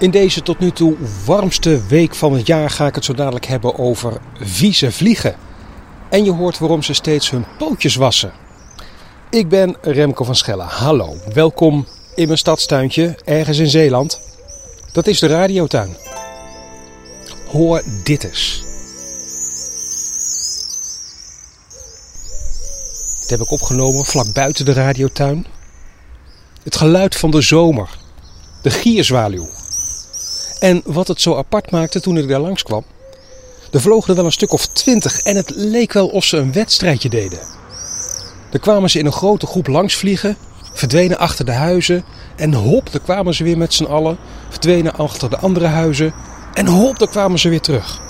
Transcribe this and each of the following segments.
In deze tot nu toe warmste week van het jaar ga ik het zo dadelijk hebben over vieze vliegen. En je hoort waarom ze steeds hun pootjes wassen. Ik ben Remco van Schelle. Hallo, welkom in mijn stadstuintje ergens in Zeeland. Dat is de radiotuin. Hoor dit eens. Dit heb ik opgenomen vlak buiten de radiotuin. Het geluid van de zomer. De gierzwaluw. En wat het zo apart maakte toen ik daar langskwam. Er vlogen er wel een stuk of twintig en het leek wel of ze een wedstrijdje deden. Er kwamen ze in een grote groep langs vliegen, verdwenen achter de huizen en hop, daar kwamen ze weer met z'n allen, verdwenen achter de andere huizen en hop, daar kwamen ze weer terug.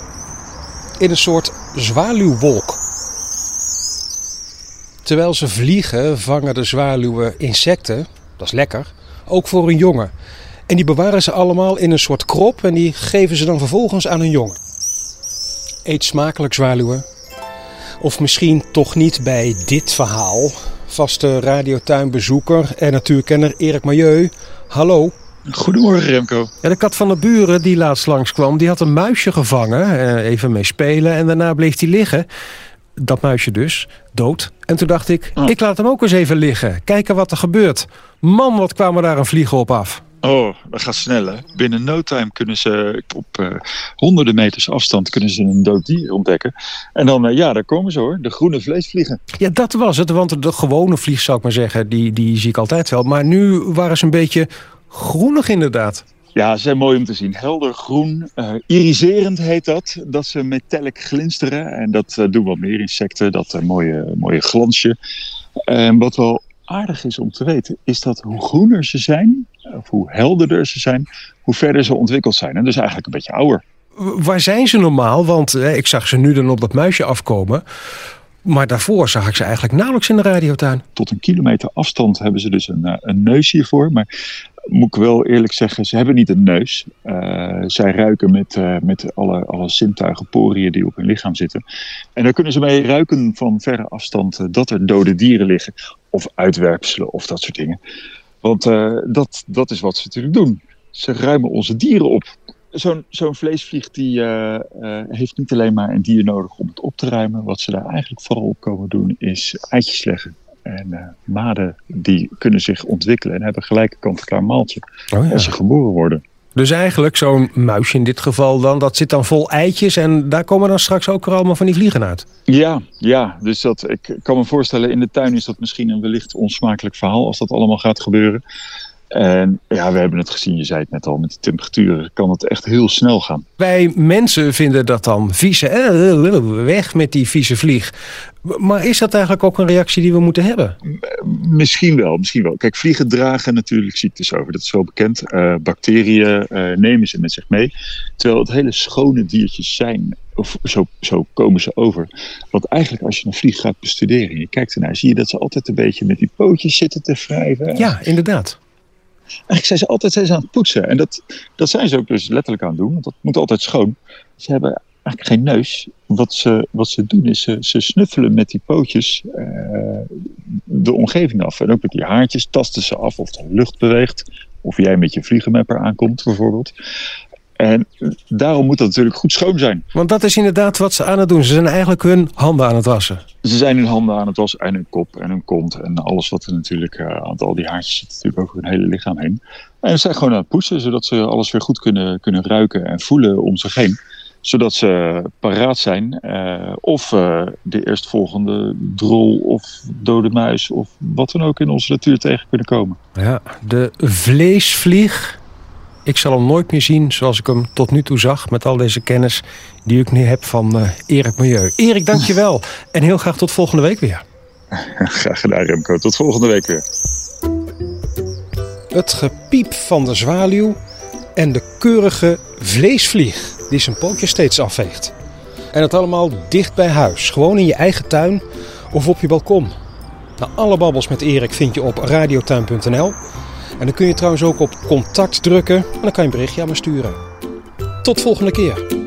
In een soort zwaluwwolk. Terwijl ze vliegen, vangen de zwaluwen insecten, dat is lekker, ook voor een jongen. En die bewaren ze allemaal in een soort krop en die geven ze dan vervolgens aan hun jongen. Eet smakelijk zwaluwen. Of misschien toch niet bij dit verhaal. Vaste radiotuinbezoeker en natuurkenner Erik Milieu. Hallo. Goedemorgen Remco. Ja, de kat van de buren die laatst langskwam, die had een muisje gevangen. eh, Even mee spelen en daarna bleef hij liggen. Dat muisje dus, dood. En toen dacht ik, Oh. ik laat hem ook eens even liggen. Kijken wat er gebeurt. Man, wat kwamen daar een vliegen op af. Oh, dat gaat snel hè. Binnen no time kunnen ze op eh, honderden meters afstand kunnen ze een dood dier ontdekken. En dan, eh, ja, daar komen ze hoor. De groene vleesvliegen. Ja, dat was het. Want de gewone vlieg, zou ik maar zeggen, die, die zie ik altijd wel. Maar nu waren ze een beetje groenig inderdaad. Ja, ze zijn mooi om te zien. Helder groen, eh, iriserend heet dat. Dat ze metallic glinsteren. En dat doen wat meer insecten. Dat mooie, mooie glansje. En wat wel aardig is om te weten, is dat hoe groener ze zijn, of hoe helderder ze zijn, hoe verder ze ontwikkeld zijn. En dus eigenlijk een beetje ouder. Waar zijn ze normaal? Want eh, ik zag ze nu dan op dat muisje afkomen. Maar daarvoor zag ik ze eigenlijk nauwelijks in de radiotuin. tot een kilometer afstand hebben ze dus een, eh, een neus hiervoor. Maar moet ik wel eerlijk zeggen, ze hebben niet een neus. Eh, zij ruiken met, eh, met alle, alle zintuigen, poriën die op hun lichaam zitten. En daar kunnen ze mee ruiken van verre afstand eh, dat er dode dieren liggen. Of uitwerpselen of dat soort dingen. Want dat, dat is wat ze natuurlijk doen. Ze ruimen onze dieren op. Zo'n zo'n vleesvlieg die, heeft niet alleen maar een dier nodig om het op te ruimen. Wat ze daar eigenlijk vooral op komen doen is eitjes leggen. En eh, maden die kunnen zich ontwikkelen en hebben gelijk een kant-en-klaar maaltje Oh, als ze geboren worden. Dus eigenlijk zo'n muisje in dit geval dan, dat zit dan vol eitjes. En daar komen dan straks ook er allemaal van die vliegen uit. Ja, ja, dus dat, ik kan me voorstellen, in de tuin is dat misschien een wellicht onsmakelijk verhaal als dat allemaal gaat gebeuren. En ja, we hebben het gezien, je zei het net al, met de temperaturen kan het echt heel snel gaan. Wij mensen vinden dat dan vieze. eh, Weg met die vieze vlieg. Maar is dat eigenlijk ook een reactie die we moeten hebben? Misschien wel, misschien wel. Kijk, vliegen dragen natuurlijk ziektes over, dat is wel bekend. Eh, bacteriën eh, nemen ze met zich mee. Terwijl het hele schone diertjes zijn, of zo, zo komen ze over. Want eigenlijk als je een vlieg gaat bestuderen en je kijkt ernaar, zie je dat ze altijd een beetje met die pootjes zitten te wrijven. Ja, inderdaad. Eigenlijk zijn ze altijd zijn ze aan het poetsen. En dat, dat zijn ze ook dus letterlijk aan het doen, want dat moet altijd schoon. Ze hebben eigenlijk geen neus. Wat ze, wat ze doen is, ze, ze snuffelen met die pootjes eh, de omgeving af. En ook met die haartjes tasten ze af of de lucht beweegt. Of jij met je vliegenmapper aankomt bijvoorbeeld. En daarom moet dat natuurlijk goed schoon zijn. Want dat is inderdaad wat ze aan het doen. Ze zijn eigenlijk hun handen aan het wassen. Ze zijn hun handen aan het wassen en hun kop en hun kont. En alles wat er natuurlijk eh, aan al die haartjes zit natuurlijk over hun hele lichaam heen. En ze zijn gewoon aan het poetsen, zodat ze alles weer goed kunnen, kunnen ruiken en voelen om zich heen. Zodat ze paraat zijn. eh, of eh, de eerstvolgende drol of dode muis of wat dan ook in onze natuur tegen kunnen komen. Ja, de vleesvlieg. Ik zal hem nooit meer zien zoals ik hem tot nu toe zag. Met al deze kennis die ik nu heb van eh, Erik Milieu. Erik, dankjewel. En heel graag tot volgende week weer. Graag gedaan Remco, tot volgende week weer. Het gepiep van de zwaluw en de keurige vleesvlieg die zijn pootje steeds afveegt. En dat allemaal dicht bij huis, gewoon in je eigen tuin of op je balkon. Nou, alle babbels met Erik vind je op radiotuin.nl. En dan kun je trouwens ook op contact drukken en dan kan je een berichtje aan me sturen. Tot volgende keer.